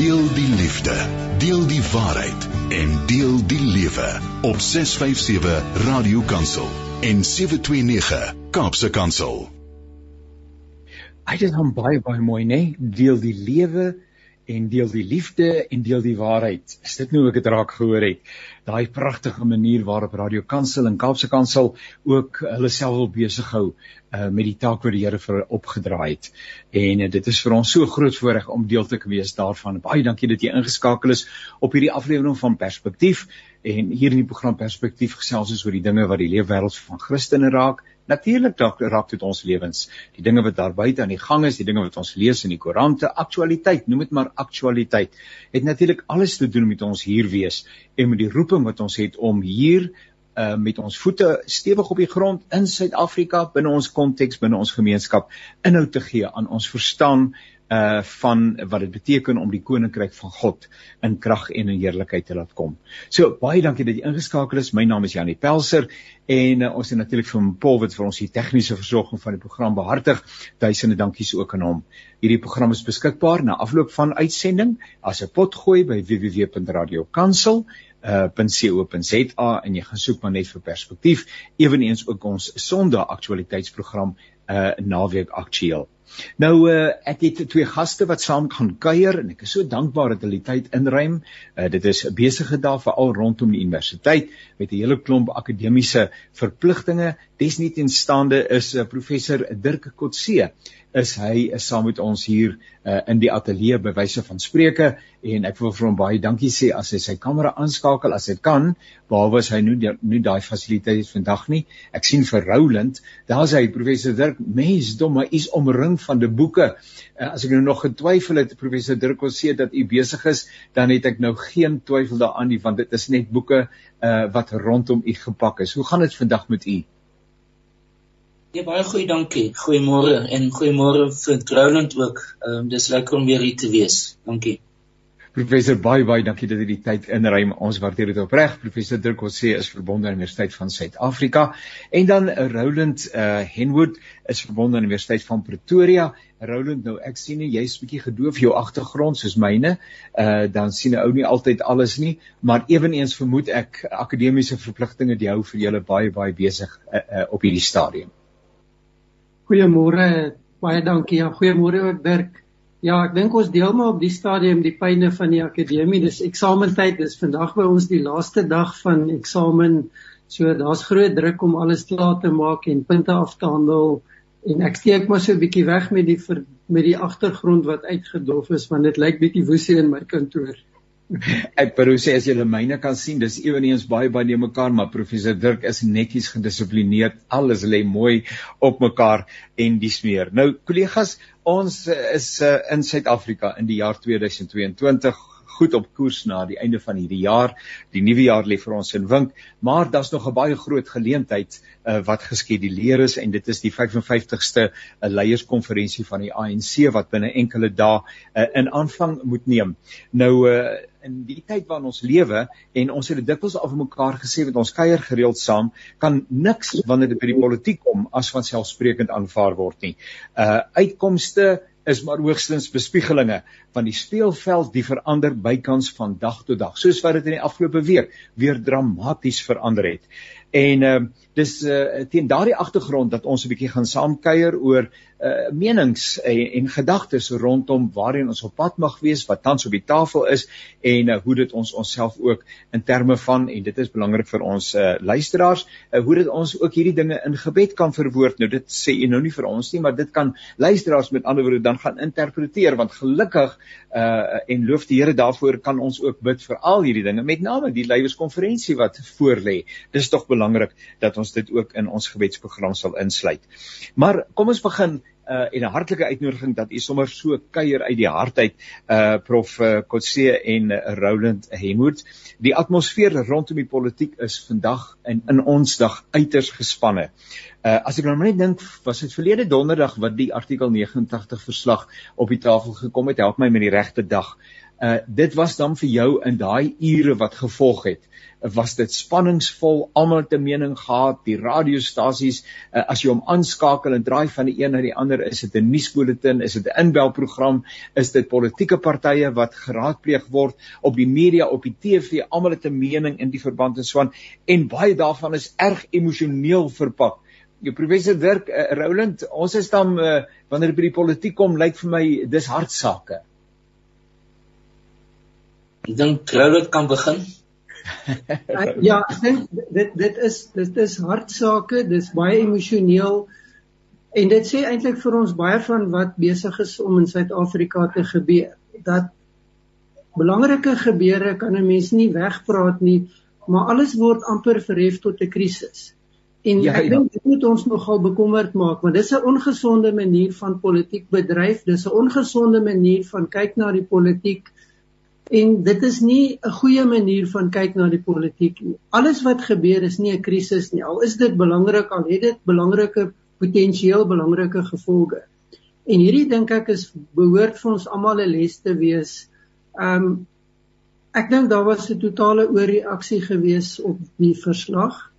Deel die liefde, deel die waarheid en deel die lewe op 657 Radio Kansel en 729 Kaapse Kansel. Dit is hom baie baie mooi, né? Nee? Deel die lewe en deel die liefde en deel die waarheid. Is dit nou ek het raak gehoor het? Daai pragtige manier waarop Radio Kansel en Kaapse Kansel ook hulle self wil besig hou uh, met die taak wat die Here vir hulle opgedraai het. En uh, dit is vir ons so groot voorreg om deel te wees daarvan. Baie dankie dat jy ingeskakel is op hierdie aflewering van Perspektief en hier in die program Perspektief gesels ons oor die dinge wat die leefwêreld van Christene raak Natuurlik raak dit ons lewens. Die dinge wat daar buite aan die gang is, die dinge wat ons lees in die koerante, aktualiteit, noem dit maar aktualiteit, het natuurlik alles te doen met ons hier wees en met die roeping wat ons het om hier uh met ons voete stewig op die grond in Suid-Afrika binne ons konteks binne ons gemeenskap inhoud te gee aan ons verstaan uh van wat dit beteken om die koninkryk van God in krag en in heerlikheid te laat kom. So baie dankie dat jy ingeskakel is. My naam is Janie Pelser en uh, ons het natuurlik vir Paul wat vir ons die tegniese versorging van die program behartig. Duisende dankies ook aan hom. Hierdie program is beskikbaar na afloop van uitsending as 'n potgooi by www.radiokansel uh .co.za en jy gaan soek maar net vir perspektief eweneens ook ons Sondag aktualiteitsprogram uh naweek aktueel. Nou uh, ek het twee gaste wat saam gaan kuier en ek is so dankbaar dat hulle die tyd inruim. Uh, dit is 'n besige dag veral rondom die universiteit met 'n hele klomp akademiese verpligtinge. Desnietenstaande is uh, professor Dirk Kotse is hy is saam met ons hier uh, in die ateljee by wyse van spreuke. En ek wil vir hom baie dankie sê as hy sy kamera aanskakel as dit kan behalwe as hy nou nou daai fasiliteite vandag nie. Ek sien vir Roland daar's hy professor Dirk. Mens dom hy is omring van die boeke. Uh, as ek nou nog getwyfel het professor Dirk wil sê dat u besig is dan het ek nou geen twyfel daaraan nie want dit is net boeke uh, wat rondom u gepak is. Hoe gaan dit vandag met u Ja baie goeie dankie. Goeiemôre en goeiemôre vir Roland ook. Ehm um, dis lekker om weer hier te wees. Dankie. Professor baie baie dankie dat jy die tyd inruim. Ons waardeer dit opreg. Professor Dirk Kotse is verbonde aan die Universiteit van Suid-Afrika en dan Roland uh Henwood is verbonde aan die Universiteit van Pretoria. Roland, nou ek sien jy's bietjie gedoof jou agtergrond soos myne. Uh dan sien 'n ou nie altyd alles nie, maar ewenigs vermoed ek akademiese verpligtinge die hou vir julle baie baie besig uh, uh, op hierdie stadium. Goeiemôre, baie dankie. Ja, goeiemôre ook Dirk. Ja, ek dink ons deel maar op die stadium die pyne van die akademie. Dis eksamentyd. Dis vandag by ons die laaste dag van eksamen. So daar's groot druk om alles klaar te maak en punte af te handel. En ek steek maar so 'n bietjie weg met die ver, met die agtergrond wat uitgedof is want dit lyk bietjie woesie in my kantoor. Ek bedoel sê as die myne kan sien, dis ewenigs baie baie mekaar, maar professor Dirk is netjies gedissiplineerd. Alles lê mooi op mekaar en dis meer. Nou kollegas, ons is uh, in Suid-Afrika in die jaar 2022 goed op koers na die einde van hierdie jaar. Die nuwe jaar lê vir ons in wink, maar daar's nog 'n baie groot geleentheid uh, wat geskeduleer is en dit is die 55ste uh, leierskonferensie van die ANC wat binne enkele dae uh, in aanvang moet neem. Nou uh, in die tyd waarin ons lewe en ons het dit dikwels af mekaar gesê met ons kuier gereeld saam kan niks wanneer dit by die politiek kom as van selfsprekend aanvaar word nie. Uh uitkomste is maar hoogstens bespiegelinge van die speelveld die verander bykans van dag tot dag soos wat dit in die afgelope week weer dramaties verander het. En uh dis uh teen daardie agtergrond dat ons 'n bietjie gaan saamkuier oor uh menings en, en gedagtes rondom waarheen ons op pad mag wees, wat tans op die tafel is en uh, hoe dit ons onsself ook in terme van en dit is belangrik vir ons uh luisteraars, uh, hoe dit ons ook hierdie dinge in gebed kan verwoord. Nou dit sê jy nou nie vir ons nie, maar dit kan luisteraars met ander woorde dan gaan interpreteer want gelukkig uh en loof die Here daarvoor kan ons ook bid vir al hierdie dinge, met name die leierskonferensie wat voorlê. Dis tog dat ons dit ook in ons gebedsprogram sal insluit. Maar kom ons begin uh en 'n hartlike uitnodiging dat u sommer so kuier uit die hart uit uh prof uh, Kotse en uh, Roland Hemwood. Die atmosfeer rondom die politiek is vandag in in ons dag uiters gespanne. Uh as ek nou net dink, was dit verlede donderdag wat die artikel 89 verslag op die tafel gekom het, help my met die regte dag. Uh dit was dan vir jou in daai ure wat gevolg het was dit spanningsvol almal te mening gehad die radiostasies uh, as jy hom aanskakel en draai van die een na die ander is dit 'n nuusbulletin is dit 'n inbelprogram is dit politieke partye wat geraadpleeg word op die media op die TV almal het 'n mening in die verband en swaan en baie daarvan is erg emosioneel verpak. Jou professor Dirk uh, Roland ons is dan uh, wanneer by die politiek kom lyk vir my dis hartsake Ek dink Roland kan begin ja, ek dink dit dit is dit is hartsake, dis baie emosioneel en dit sê eintlik vir ons baie van wat besig is om in Suid-Afrika te gebeur. Dat belangrike gebeure kan 'n mens nie wegpraat nie, maar alles word amper verhef tot 'n krisis. En ja, ek ja. dink dit moet ons nogal bekommerd maak want dis 'n ongesonde manier van politiek bedryf, dis 'n ongesonde manier van kyk na die politiek En dit is nie 'n goeie manier van kyk na die politiek nie. Alles wat gebeur is nie 'n krisis nie. Al is dit belangrik, al het dit belangrike potensieel belangrike gevolge. En hierdie dink ek is behoort vir ons almal 'n les te wees. Um ek dink daar was 'n totale ooreaksie gewees op die verslag.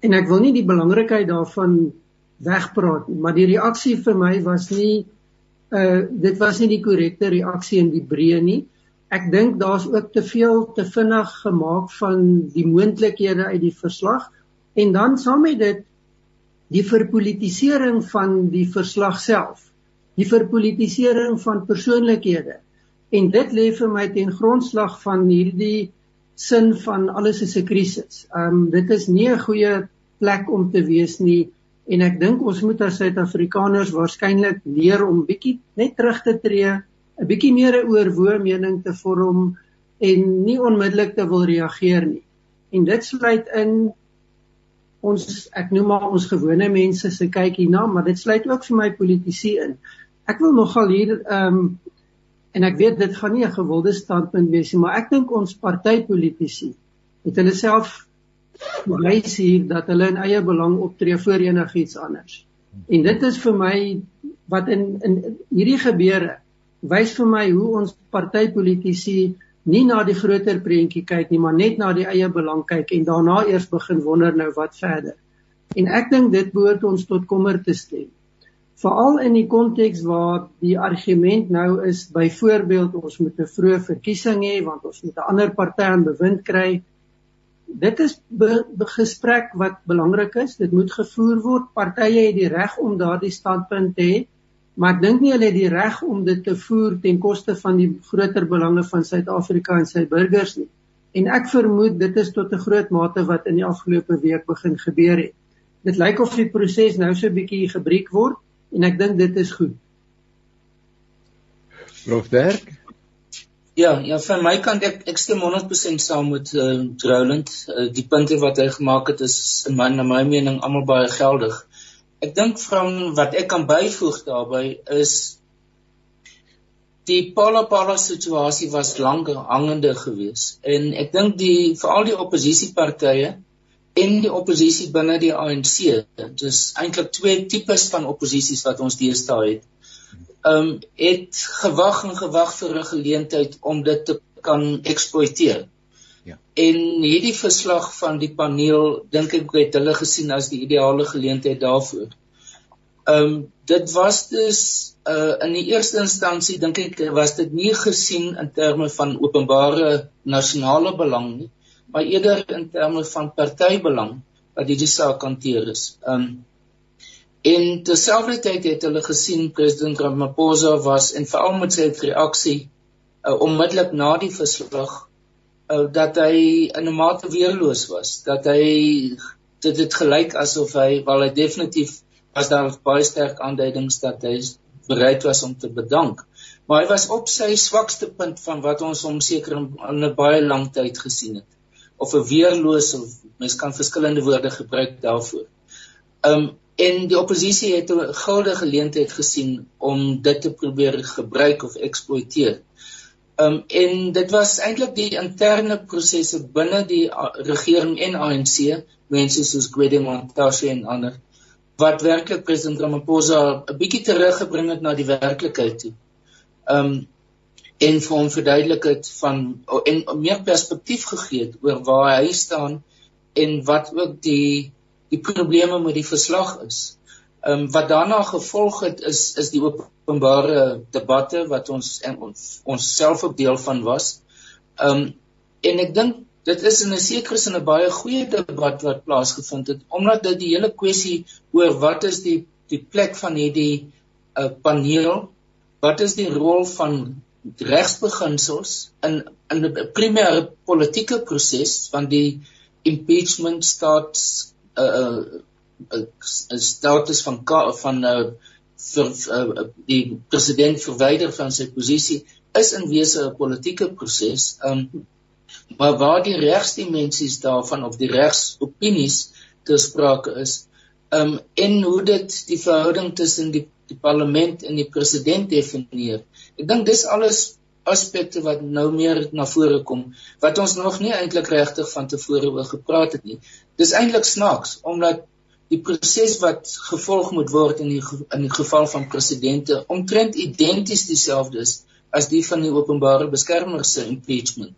En ek wil nie die belangrikheid daarvan wegpraat nie, maar die reaksie vir my was nie uh dit was nie die korrekte reaksie in die breë nie ek dink daar's ook te veel te vinnig gemaak van die moontlikhede uit die verslag. En dan saam met dit die verpolitisering van die verslag self. Die verpolitisering van persoonlikhede. En dit lê vir my ten grondslag van hierdie sin van alles is 'n krisis. Um dit is nie 'n goeie plek om te wees nie. En ek dink ons moet as Suid-Afrikaners waarskynlik leer om bietjie net terug te tree 'n bietjie meer 'n oorwoë mening te vorm en nie onmiddellik te wil reageer nie. En dit sluit in ons ek noem maar ons gewone mense se kyk hierna, maar dit sluit ook vir my politici in. Ek wil nogal hier ehm um, en ek weet dit gaan nie 'n gewilde standpunt wees nie, maar ek dink ons partypolitici het hulle self bewys hier dat hulle in eie belang optree voor enigiets anders. En dit is vir my wat in in hierdie gebeure wys vir my hoe ons partypolitici nie na die groter prentjie kyk nie, maar net na die eie belang kyk en daarna eers begin wonder nou wat verder. En ek dink dit behoort ons tot kommer te stem. Veral in die konteks waar die argument nou is byvoorbeeld ons moet 'n vroeë verkiesing hê want ons moet 'n ander party aan bewind kry. Dit is 'n gesprek wat belangrik is. Dit moet gevoer word. Partye het die reg om daardie standpunt te hê maar ek dink nie hulle het die reg om dit te voer ten koste van die groter belange van Suid-Afrika en sy burgers nie. En ek vermoed dit is tot 'n groot mate wat in die afgelope week begin gebeur het. Dit lyk of die proses nou so 'n bietjie gebreek word en ek dink dit is goed. Prof Dirk Ja, ja, van my kant ek ek stem 100% saam met uh, Roland. Uh, die punte wat hy gemaak het is in my na my mening almal baie geldig. Ek dink van wat ek kan byvoeg daarbey is die Palapala situasie was lank hangende geweest en ek dink die veral die oppositiepartye en die oppositie binne die ANC, dis eintlik twee tipes van opposisies wat ons deesdae het. Um het gewag en gewag vir 'n geleentheid om dit te kan eksploiteer. Ja. En hierdie verslag van die paneel dink ek het hulle gesien as die ideale geleentheid daarvoor. Ehm um, dit was dus uh in die eerste instansie dink ek was dit nie gesien in terme van openbare nasionale belang nie, maar eerder in terme van partybelang wat hierdie saak hanteer is. Ehm um, en terselfdertyd het hulle gesien president Ramaphosa was en veral met sy reaksie uh, onmiddellik na die verslag uh, dat hy in 'n mate weerloos was dat hy dit het gelyk asof hy wel hy definitief was daar baie sterk aanduidings dat hy bereid was om te bedank maar hy was op sy swakste punt van wat ons hom seker in 'n baie lang tyd gesien het of 'n weerloos of mens kan verskillende woorde gebruik daarvoor. Um en die oppositie het 'n goue geleentheid gesien om dit te probeer gebruik of eksploiteer. Um en dit was eintlik die interne prosesse binne die regering en ANC, mense soos Gwede Montashe en ander wat werklik president Ramaphosa 'n bietjie teruggebring het na die werklikheid toe. Um en vir hom verduidelik het van en meer perspektief gegee het oor waar hy staan en wat ook die die probleme met die verslag is. Ehm um, wat daarna gevolg het is is die openbare debatte wat ons en ons ons self ook deel van was. Ehm um, en ek dink dit is in 'n sekere sin 'n baie goeie debat wat plaasgevind het omdat dit die hele kwessie oor wat is die die plek van hierdie uh, paneel, wat is die rol van regsbeginsels in in 'n primêre politieke proses van die impeachment staats 'n uh, uh, uh, status van van uh, vir uh, die president verwyder van sy posisie is in wese 'n politieke proses. Um maar waar die regsdimensies daarvan of die regsopinies te sprake is, um en hoe dit die verhouding tussen die die parlement en die president definieer. Ek dink dis alles aspekte wat nou meer na vore kom wat ons nog nie eintlik regtig van tevore oor gepraat het nie. Dis eintlik snaaks omdat die proses wat gevolg moet word in die in die geval van presidente omtrent identies dieselfde is as die van die openbare beskermer se impeachment.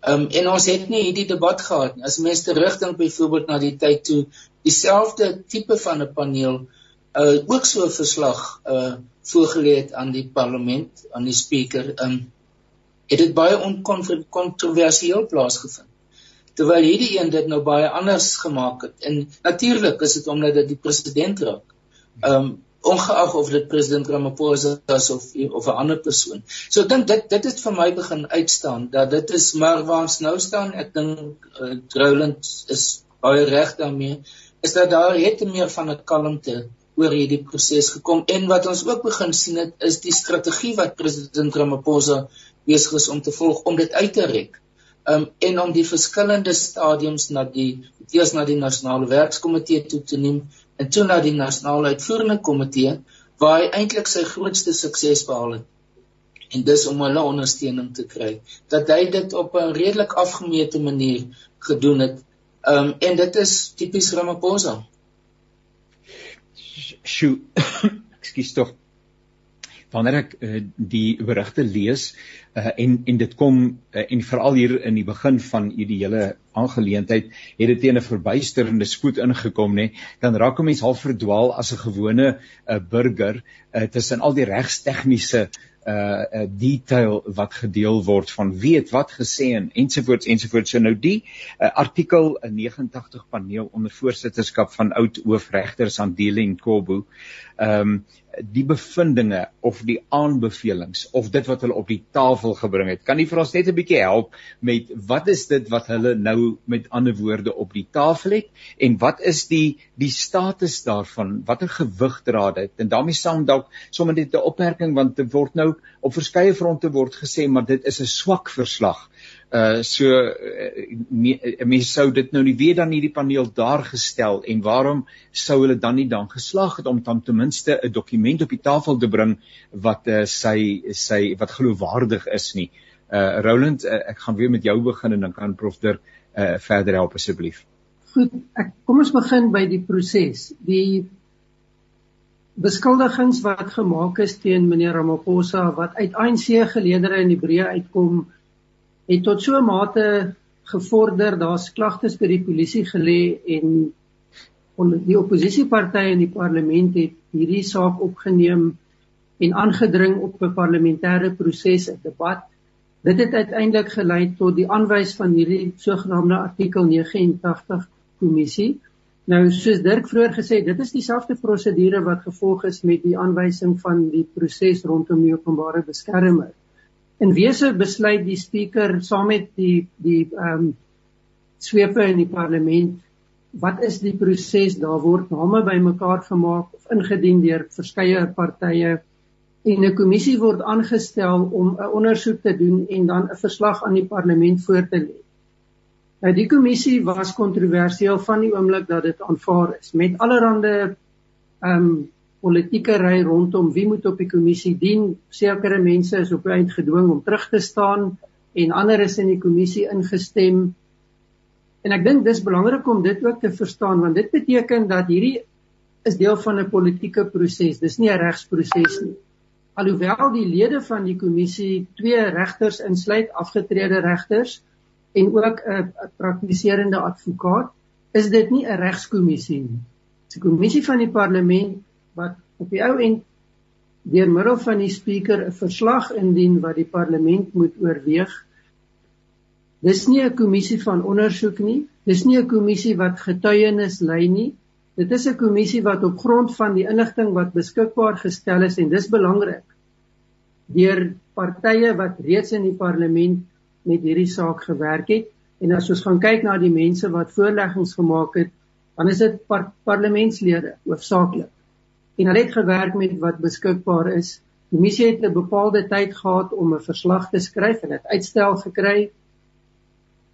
Ehm um, en ons het nie hierdie debat gehad nie. As mense terugdink byvoorbeeld na die tyd toe dieselfde tipe van 'n paneel uh ook so 'n verslag uh voorgelê het aan die parlement, aan die spreker, um het dit baie onkontroversieel plaasgevind. Terwyl hierdie een dit nou baie anders gemaak het. En natuurlik is dit omdat dit die president raak. Um ongeag of dit president Ramaphosa is of of 'n ander persoon. So ek dink dit dit het vir my begin uitstaan dat dit is maar waar ons nou staan. Ek dink uh, Roland is baie reg daarmee is dat daar het meer van 'n kalmte oor hierdie proses gekom en wat ons ook begin sien het is die strategie wat president Ramaphosa besig is om te volg om dit uit te rek. Um en om die verskillende stadiums na die eers na die nasionale werkskomitee toe te neem en toe na die nasionale uitvoerende komitee waar hy eintlik sy grootste sukses behaal het. En dis om hulle ondersteuning te kry dat hy dit op 'n redelik afgemete manier gedoen het. Um en dit is tipies Ramaphosa sjoe ekskuus tog wanneer ek uh, die berigte lees uh, en en dit kom uh, en veral hier in die begin van hierdie hele aangeleentheid het dit teen 'n verbuisterende spoed ingekom nê dan raak 'n mens half verdwaal as 'n gewone uh, burger uh, tussen al die regstegniese uh uh, detail wat gedeel word van weet wat gesê en ensovoorts ensovoorts. So nou die uh, artikel 89 paneel onder voorsitterskap van oud hoofregters Andile Nkobo. Ehm um, die bevindinge of die aanbevelings of dit wat hulle op die tafel gebring het. Kan nie vir ons net 'n bietjie help met wat is dit wat hulle nou met ander woorde op die tafel het en wat is die die status daarvan? Watter gewig dra dit? En daarmee saam dalk sommer net 'n opmerking want dit word nou op verskeie fronte word gesê maar dit is 'n swak verslag. Uh so uh, mense sou dit nou nie weer dan hierdie paneel daar gestel en waarom sou hulle dan nie dan geslaag het om dan ten minste 'n dokument op die tafel te bring wat uh, sy sy wat geloofwaardig is nie. Uh Roland, uh, ek gaan weer met jou begin en dan kan Prof Dirk uh verder help asseblief. Goed, ek kom ons begin by die proses. Die beskuldigings wat gemaak is teen meneer Ramaphosa wat uit ANC geleedere in die breë uitkom het tot so 'n mate gevorder, daar's klagtes by die polisie gelê en die oppositiepartye in die parlement het hierdie saak opgeneem en aangedring op 'n parlementêre proses, 'n debat. Dit het uiteindelik gelei tot die aanwys van hierdie sogenaamde artikel 89 kommissie. Nou soos Dirk vroeër gesê dit is dieselfde prosedure wat gevolg is met die aanwysing van die proses rondom die openbare beskermer. In wese besluit die spreker saam met die die ehm um, swepe in die parlement wat is die proses daar word name bymekaar gemaak of ingedien deur verskeie partye en 'n kommissie word aangestel om 'n ondersoek te doen en dan 'n verslag aan die parlement voor te lê. Nou die kommissie was kontroversieel van die oomblik dat dit aanvaar is met allerlei ehm um, politieke ry rondom wie moet op die kommissie dien. Sekere mense is op eind gedwing om terug te staan en ander is in die kommissie ingestem. En ek dink dis belangrik om dit ook te verstaan want dit beteken dat hierdie is deel van 'n politieke proses. Dis nie 'n regsproses nie. alhoewel die lede van die kommissie twee regters insluit, afgetrede regters en ook 'n praktiserende advokaat, is dit nie 'n regskommissie nie. Dit is 'n kommissie van die parlement wat op die ou end deur middel van die spreker 'n verslag indien wat die parlement moet oorweeg. Dis nie 'n kommissie van ondersoek nie. Dis nie 'n kommissie wat getuienis lei nie. Dit is 'n kommissie wat op grond van die inligting wat beskikbaar gestel is en dis belangrik deur partye wat reeds in die parlement met hierdie saak gewerk het en as ons gaan kyk na die mense wat voorleggings gemaak het, dan is dit par parlementslede hoofsaaklik. En hulle het gewerk met wat beskikbaar is. Die kommissie het 'n bepaalde tyd gehad om 'n verslag te skryf en dit uitstel gekry.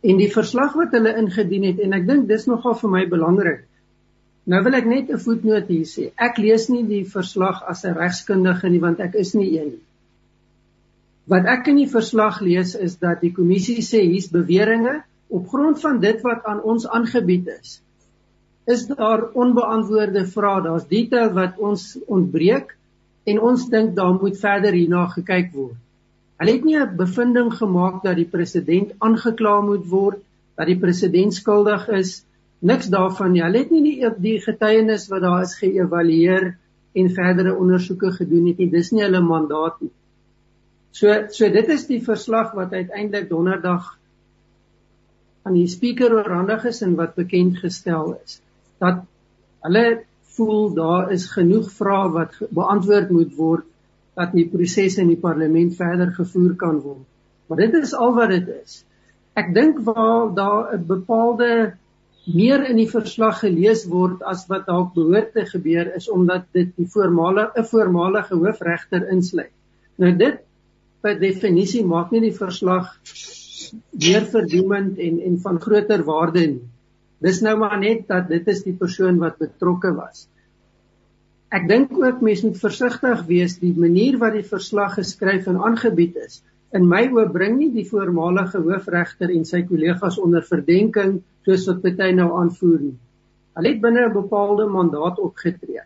En die verslag wat hulle ingedien het en ek dink dis nogal vir my belangrik Nou wil ek net 'n voetnoot hier sê. Ek lees nie die verslag as 'n regskundige nie want ek is nie een nie. Wat ek in die verslag lees is dat die kommissie sê hier's beweringe op grond van dit wat aan ons aangebied is. Is daar onbeantwoorde vrae? Daar's detail wat ons ontbreek en ons dink daar moet verder hierna gekyk word. Hulle het nie 'n bevinding gemaak dat die president aangekla moet word, dat die president skuldig is niks daarvan nie. Hulle het nie die die getuienis wat daar is geëvalueer en verdere ondersoeke gedoen het nie. Dis nie hulle mandaat nie. So so dit is die verslag wat uiteindelik donderdag aan die spreker oorhandig is en wat bekend gestel is. Dat hulle voel daar is genoeg vrae wat beantwoord moet word dat die proses in die parlement verder gevoer kan word. Maar dit is al wat dit is. Ek dink waar daar 'n bepaalde meer in die verslag gelees word as wat dalk behoort te gebeur is omdat dit die voormalige 'n voormalige hoofregter insluit. Nou dit per definisie maak nie die verslag meer verdoemend en en van groter waarde nie. Dis nou maar net dat dit is die persoon wat betrokke was. Ek dink ook mense moet versigtig wees die manier wat die verslag geskryf en aangebied is. In my oë bring nie die voormalige hoofregter en sy kollegas onder verdenking soos wat party nou aanvoer nie. Hulle het binne 'n bepaalde mandaat opgetree.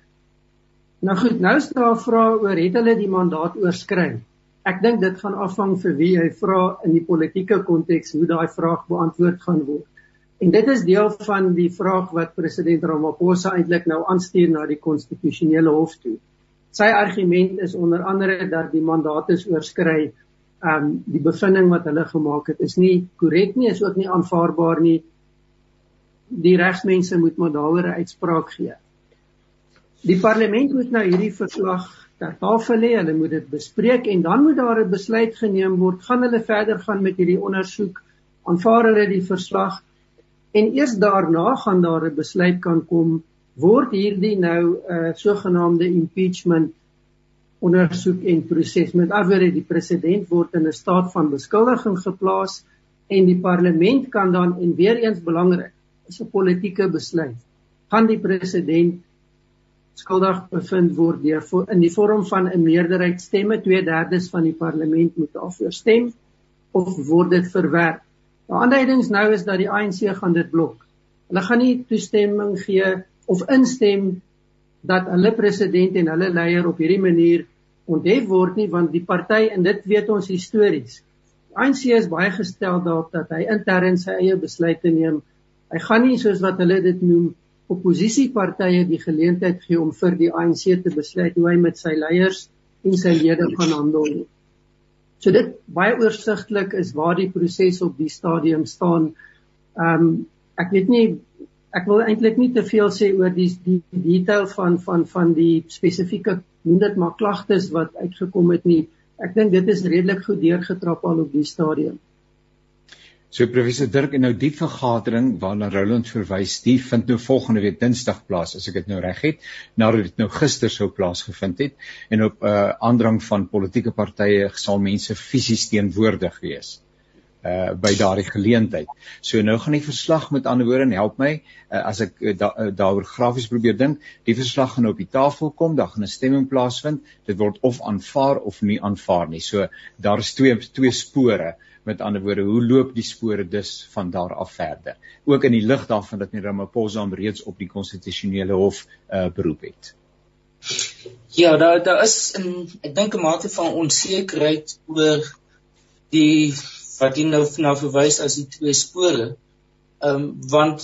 Nou goed, nou is daar 'n vraag oor het hulle die mandaat oorskry? Ek dink dit gaan afhang vir wie jy vra in die politieke konteks hoe daai vraag beantwoord gaan word. En dit is deel van die vraag wat president Ramaphosa eintlik nou aanstuur na die konstitusionele hof toe. Sy argument is onder andere dat die mandaat is oorskry. Um, die bevinding wat hulle gemaak het is nie korrek nie, is ook nie aanvaarbaar nie die regsmense moet maar daaroor 'n uitspraak gee. Die parlement moet nou hierdie verslag ter tafel lê, hulle moet dit bespreek en dan moet daar 'n besluit geneem word. Gaan hulle verder gaan met hierdie ondersoek? Aanvaar hulle die verslag? En eers daarna gaan daar 'n besluit kan kom word hierdie nou 'n uh, sogenaamde impeachment ondersoek en proses. Met ander woorde, die president word in 'n staat van beskuldiging geplaas en die parlement kan dan en weer eens belangrik is 'n politieke besluit. Gaan die president skuldig bevind word deur in die vorm van 'n meerderheid stemme 2/3 van die parlement moet daarvoor stem of word dit verwerp? Die aanduidings nou is dat die ANC gaan dit blok. Hulle gaan nie toestemming gee of instem dat hulle president en hulle leier op hierdie manier onthef word nie want die party en dit weet ons histories. Die ANC is baie gestel daarop dat hy intern sy eie besluite neem Hy gaan nie soos wat hulle dit noem opposisiepartye die geleentheid gee om vir die ANC te besluit hoe hy met sy leiers en sy lede gaan handel nie. So dit baie oorsigtelik is waar die proses op die stadium staan. Ehm um, ek weet nie ek wil eintlik nie te veel sê oor die die detail van van van die spesifieke noem dit maar klagtes wat uitgekom het nie. Ek dink dit is redelik goed deurgetrap al op die stadium. So professor Dirk en nou die vergadering waarna Roland verwys, die vind nou volgende week Dinsdag plaas as ek dit nou reg het, nadat dit nou gister sou plaasgevind het en op 'n uh, aandrang van politieke partye sal mense fisies teenwoordig wees uh by daardie geleentheid. So nou gaan die verslag met ander woorde help my uh, as ek uh, da, uh, daaroor grafies probeer dink, die verslag gaan op die tafel kom, dan gaan 'n stemming plaasvind. Dit word of aanvaar of nie aanvaar nie. So daar is twee twee spore. Met ander woorde, hoe loop die spore dus van daar af verder? Ook in die lig daarvan dat Ramaphosa hom reeds op die konstitusionele hof uh beroep het. Ja, daar daar is 'n ek dink 'n mate van onsekerheid oor die wat jy nou na verwys as die twee spore. Ehm um, want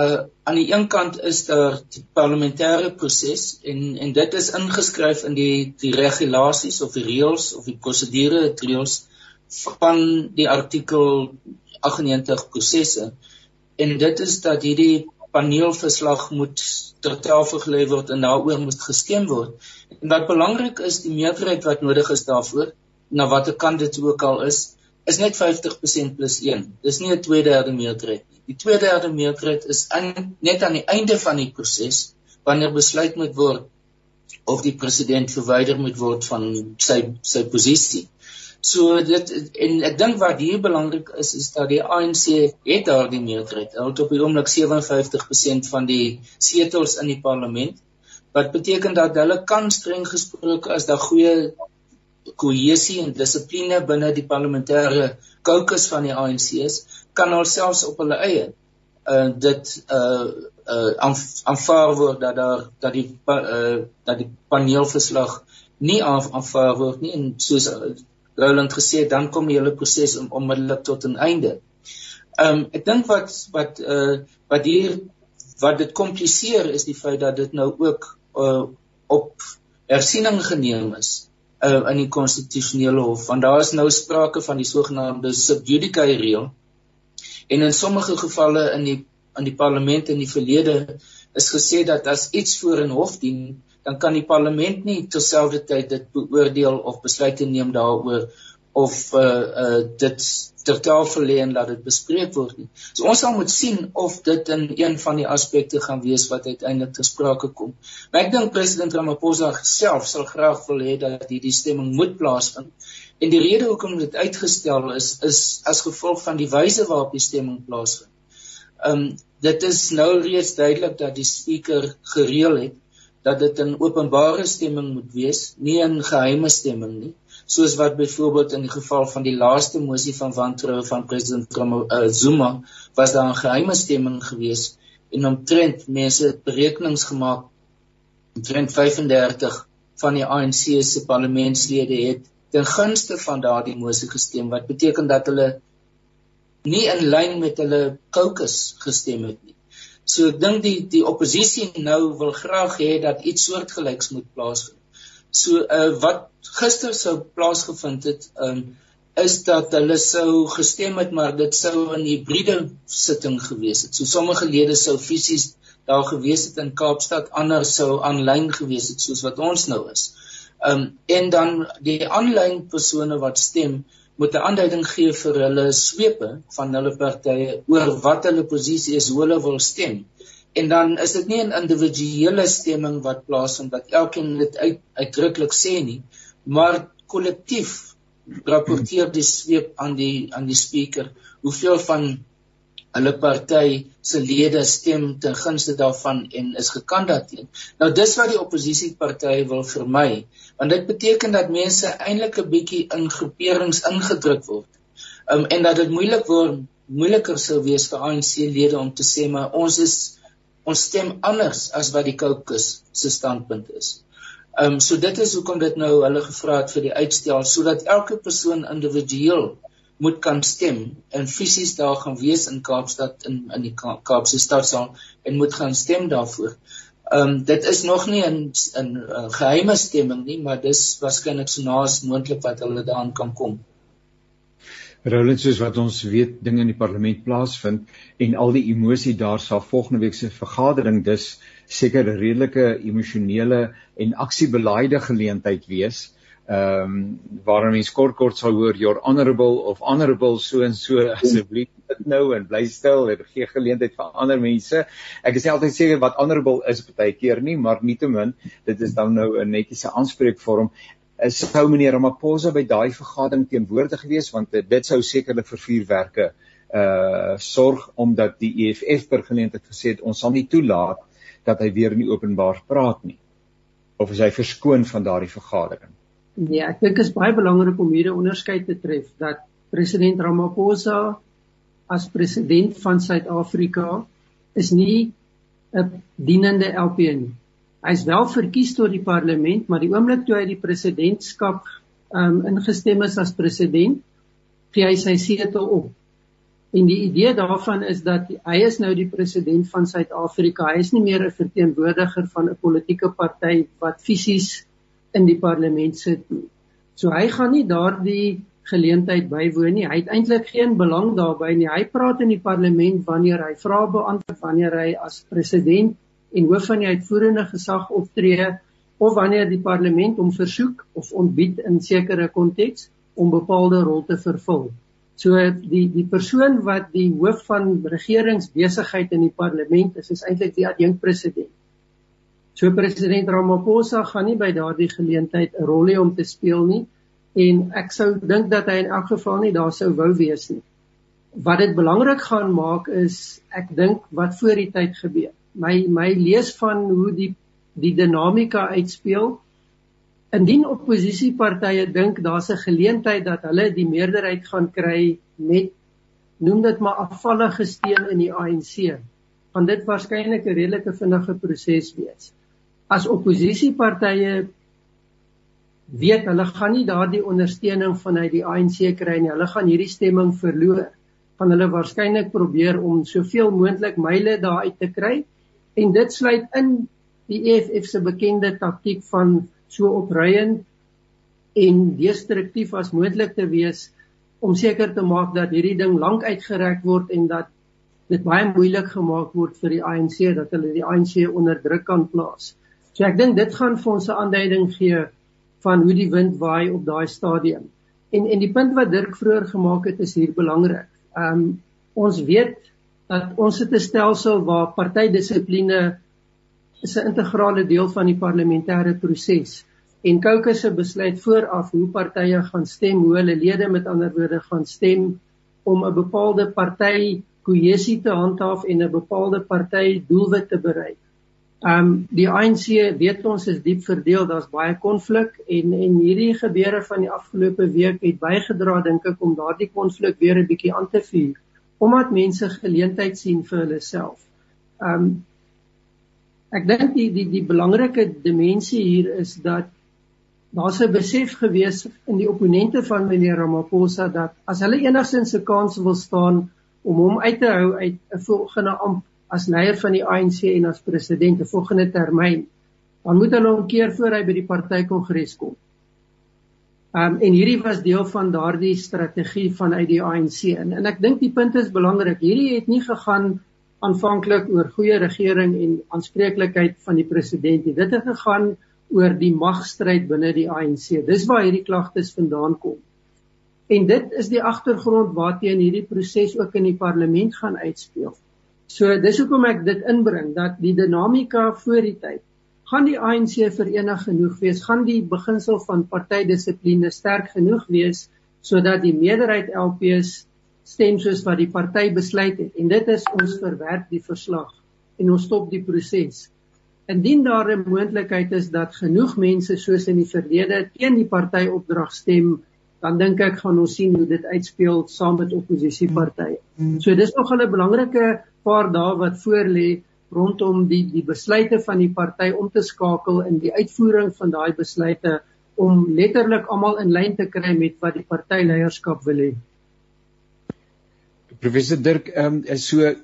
uh aan die een kant is daar die parlementêre proses en en dit is ingeskryf in die die regulasies of die reëls of die prosedure reëls van die artikel 98 prosesse en dit is dat hierdie paneelverslag moet ter tafel gelê word en daaroor moet gestem word. En wat belangrik is, die meerderheid wat nodig is daarvoor, na watter kant dit ook al is, is net 50% plus 1. Dis nie 'n tweederde meerderheid nie. Die tweederde meerderheid is in, net aan die einde van die proses wanneer besluit moet word of die president verwyder moet word van sy sy posisie. So dit en ek dink wat hier belangrik is is dat die ANC het daardie meerderheid. Hulle het op die oomblik 57% van die setels in die parlement wat beteken dat hulle kan streng gesproke as daar goeie kohesie en dissipline binne die parlementêre caucus van die ANC is, kan hulle selfs op hulle eie uh dit uh uh aanvaar word dat daar dat die uh dat die paneelverslag nie aanvaar word nie en soos Roland gesê dan kom die hele proses om onmiddellik tot 'n einde. Ehm um, ek dink wat wat uh wat hier wat dit kompliseer is die feit dat dit nou ook uh op hersiening geneem is uh in die konstitusionele hof want daar is nou sprake van die sogenaamde subjudice reël en in sommige gevalle in die in die parlement in die verlede is gesê dat as iets voor 'n hof dien dan kan die parlement nie terselfdertyd dit beoordeel of besluite neem daaroor of uh uh dit ter tafel lê en laat dit bespreek word nie. So ons sal moet sien of dit in een van die aspekte gaan wees wat uiteindelik ter sprake kom. Maar ek dink president Ramaphosa self sal graag wil hê dat hierdie stemming moet plaasvind. En die rede hoekom dit uitgestel is is as gevolg van die wyse waarop die stemming plaasvind. Um dit is nou reeds duidelik dat die spreker gereël het dat dit 'n openbare stemming moet wees, nie 'n geheime stemming nie, soos wat byvoorbeeld in die geval van die laaste mosie van wantroue van president uh, Zuma was daar 'n geheime stemming gewees en omtrent mense berekenings gemaak omtrent 35 van die ANC se parlementslede het ten gunste van daardie mosie gestem wat beteken dat hulle nie in lyn met hulle caucus gestem het nie. So ek dink die die oppositie nou wil graag hê dat iets soortgelyks moet plaasvind. So uh wat gister sou plaasgevind het, um is dat hulle sou gestem het maar dit sou 'n hibriede sitting gewees het. So sommige lede sou fisies daar gewees het in Kaapstad, ander sou aanlyn gewees het soos wat ons nou is. Um en dan die aanlyn persone wat stem moet 'n aanduiding gee vir hulle swepe van hulle partye oor wat hulle posisie is, hoe hulle wil stem. En dan is dit nie 'n individuele stemming wat plaasvind wat elkeen dit uit, uitdruklik sê nie, maar kollektief rapporteer die sweep aan die aan die spreker hoeveel van hulle party se lede stem ten gunste daarvan en is gekandidateer. Nou dis wat die oppositiepartye wil vermy, want dit beteken dat mense eintlik 'n bietjie in groeperings ingedruk word. Um en dat dit moeilik word, moeiliker sou wees vir ANC-lede om te sê maar ons is ons stem anders as wat die caucus se standpunt is. Um so dit is hoekom dit nou hulle gevra het vir die uitstel sodat elke persoon individueel moet kan stem en fisies daar gaan wees in Kaapstad in in die Kaapse stadsaal en moet gaan stem daarvoor. Ehm um, dit is nog nie 'n 'n geheime stemming nie, maar dis waarskynlik so naas moontlik wat hulle daaraan kan kom. Roland soos wat ons weet dinge in die parlement plaasvind en al die emosie daar sal volgende week se vergadering dus seker 'n redelike emosionele en aksiebelaide geleentheid wees ehm um, waar mense kort kort sal hoor your honorable of honorable so en so asseblief dit nou en bly stil en gee geleentheid vir ander mense. Ek is altyd seker wat honorable is baie keer nie, maar nietemin dit is dan nou 'n netjiese aanspreekvorm. Is sou meneer Ramaphosa by daai vergadering teenwoordig gewees want dit sou sekerlik vir vuurwerke uh sorg omdat die EFF per geleentheid gesê het ons sal nie toelaat dat hy weer in openbaar praat nie of is hy verskoon van daardie vergadering Nee, ek dink dit is baie belangrik om hier 'n onderskeid te tref dat president Ramaphosa as president van Suid-Afrika is nie 'n dienende LP nie. Hy's wel verkies tot die parlement, maar die oomblik toe hy die presidentskap um ingestem is as president, gee hy sy setel op. En die idee daarvan is dat hy is nou die president van Suid-Afrika. Hy is nie meer 'n verteenwoordiger van 'n politieke party wat fisies in die parlement sit nie. So hy gaan nie daardie geleentheid bywoon nie. Hy het eintlik geen belang daarbey nie. Hy praat in die parlement wanneer hy vrae beantwoord, wanneer hy as president en hoof van die uitvoerende gesag optree of wanneer die parlement hom versoek of ontbied in sekere konteks om bepaalde rol te vervul. So die die persoon wat die hoof van regeringsbesigheid in die parlement is, is eintlik die adjunkpresident. So president Ramaphosa gaan nie by daardie geleentheid 'n rol hê om te speel nie en ek sou dink dat hy in elk geval nie daar sou wou wees nie. Wat dit belangrik gaan maak is ek dink wat voor die tyd gebeur. My my lees van hoe die die dinamika uitspeel Indien oppositiepartye dink daar's 'n geleentheid dat hulle die meerderheid gaan kry met noem dit maar afvallige steen in die ANC, gaan dit waarskynlik 'n redelike vinnige proses wees. As oppositiepartye weet hulle gaan nie daardie ondersteuning vanuit die ANC kry nie, hulle gaan hierdie stemming verloor, gaan hulle waarskynlik probeer om soveel moontlik myle daar uit te kry en dit sluit in die EFF se bekende taktiek van so opruiend en destruktief as moontlik te wees om seker te maak dat hierdie ding lank uitgereik word en dat dit baie moeilik gemaak word vir die ANC dat hulle die ANC onder druk kan plaas. So ek dink dit gaan vir ons 'n aanduiding gee van hoe die wind waai op daai stadium. En en die punt wat Dirk vroeër gemaak het is hier belangrik. Ehm um, ons weet dat ons het 'n stelsel waar partydissipline is 'n integrale deel van die parlementêre proses. En Caucus se besluit vooraf hoe partye gaan stem, hoe hulle lede met ander woorde gaan stem om 'n bepaalde party kohesie te handhaaf en 'n bepaalde party doelwit te bereik. Um die ANC weet ons is diep verdeel, daar's baie konflik en en hierdie gebeure van die afgelope week het bygedra dink ek om daardie konflik weer 'n bietjie aan te vuur omdat mense geleentheid sien vir hulle self. Um Ek dink die die die belangrike dimensie hier is dat daar's 'n besef gewees in die opponente van meneer Ramaphosa dat as hulle enigsins 'n kans wil staan om hom uit te hou uit 'n volgende amp as leier van die ANC en as president te volgende termyn, dan moet hulle hom keer voor hy by die partykongres kom. Um en hierdie was deel van daardie strategie vanuit die ANC en, en ek dink die punt is belangrik. Hierdie het nie gegaan aanvanklik oor goeie regering en aanspreeklikheid van die president nie. Dit het gegaan oor die magstryd binne die ANC. Dis waar hierdie klagtes vandaan kom. En dit is die agtergrond waarteen hierdie proses ook in die parlement gaan uitspeel. So dis hoekom ek dit inbring dat die dinamika voor die tyd gaan die ANC verenig genoeg wees, gaan die beginsel van partydissipline sterk genoeg wees sodat die meerderheid LPs stem soos wat die party besluit het en dit is ons verwerp die verslag en ons stop die proses. Indien daar 'n moontlikheid is dat genoeg mense soos in die verlede teen die party opdrag stem, dan dink ek gaan ons sien hoe dit uitspeel saam met oppositiepartye. So dis nog 'n belangrike paar dae wat voor lê rondom die die besluite van die party om te skakel in die uitvoering van daai besluite om letterlik almal in lyn te kry met wat die partyleierskap wil hê. Professor Dirk, ehm um, is so uh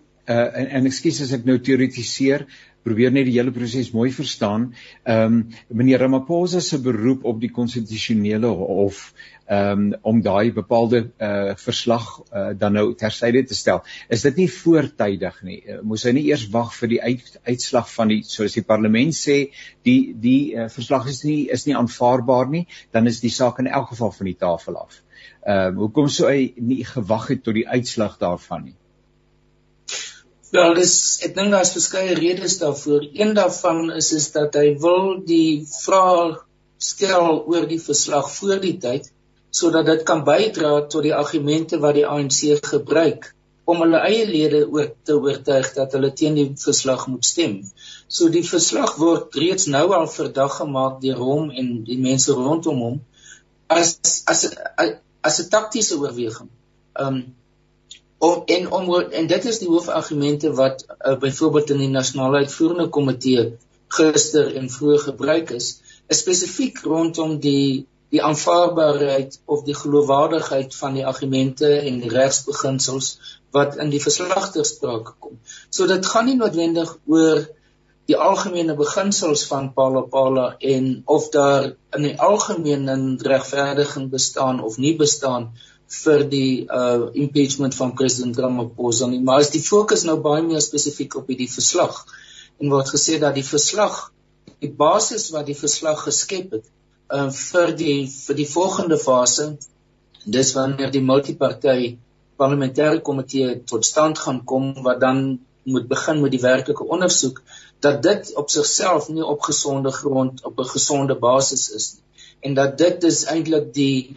en, en ekskuus as ek nou teoretiseer, probeer net die hele proses mooi verstaan. Ehm um, meneer Ramaphosa se beroep op die konstitusionele hof ehm um, om daai bepaalde uh verslag uh dan nou tersyde te stel. Is dit nie voortydig nie? Uh, moes hy nie eers wag vir die uit, uitslag van die soos die parlement sê, die die uh, verslag is nie is nie aanvaarbaar nie, dan is die saak in elk geval van die tafel af. Ehm uh, hoekom sou hy nie gewag het tot die uitslag daarvan nie? Wel, dis ek dink daar's verskeie redes daarvoor. Een daarvan is is dat hy wil die vrae stel oor die verslag voor die tyd sodat dit kan bydra tot die argumente wat die ANC gebruik om hulle eie lede oor te oortuig dat hulle teen die verslag moet stem. So die verslag word reeds nou al verdag gemaak deur hom en die mense rondom hom as as as 'n taktiese oorweging. Um om en om en dit is die hoofargumente wat uh, byvoorbeeld in die nasionale uitvoerende komitee gister en vroeër gebruik is, is spesifiek rondom die die aanvaarbaarheid of die geloofwaardigheid van die argumente en die regsbeginsels wat in die verslag ter sprake kom. So dit gaan nie noodwendig oor die algemene beginsels van Pala Pala en of daar in die algemeen 'n regverdiging bestaan of nie bestaan vir die uh impeachment van president Ramaphosa nie, maar is die fokus nou baie meer spesifiek op hierdie verslag en word gesê dat die verslag die basis wat die verslag geskep het uh, vir die vir die volgende fase dis wanneer die multipartytjie parlementêre komitee tot stand gaan kom wat dan moet begin met die werklike ondersoek dat dit op sigself nie op gesonde grond op 'n gesonde basis is nie. En dat dit is eintlik die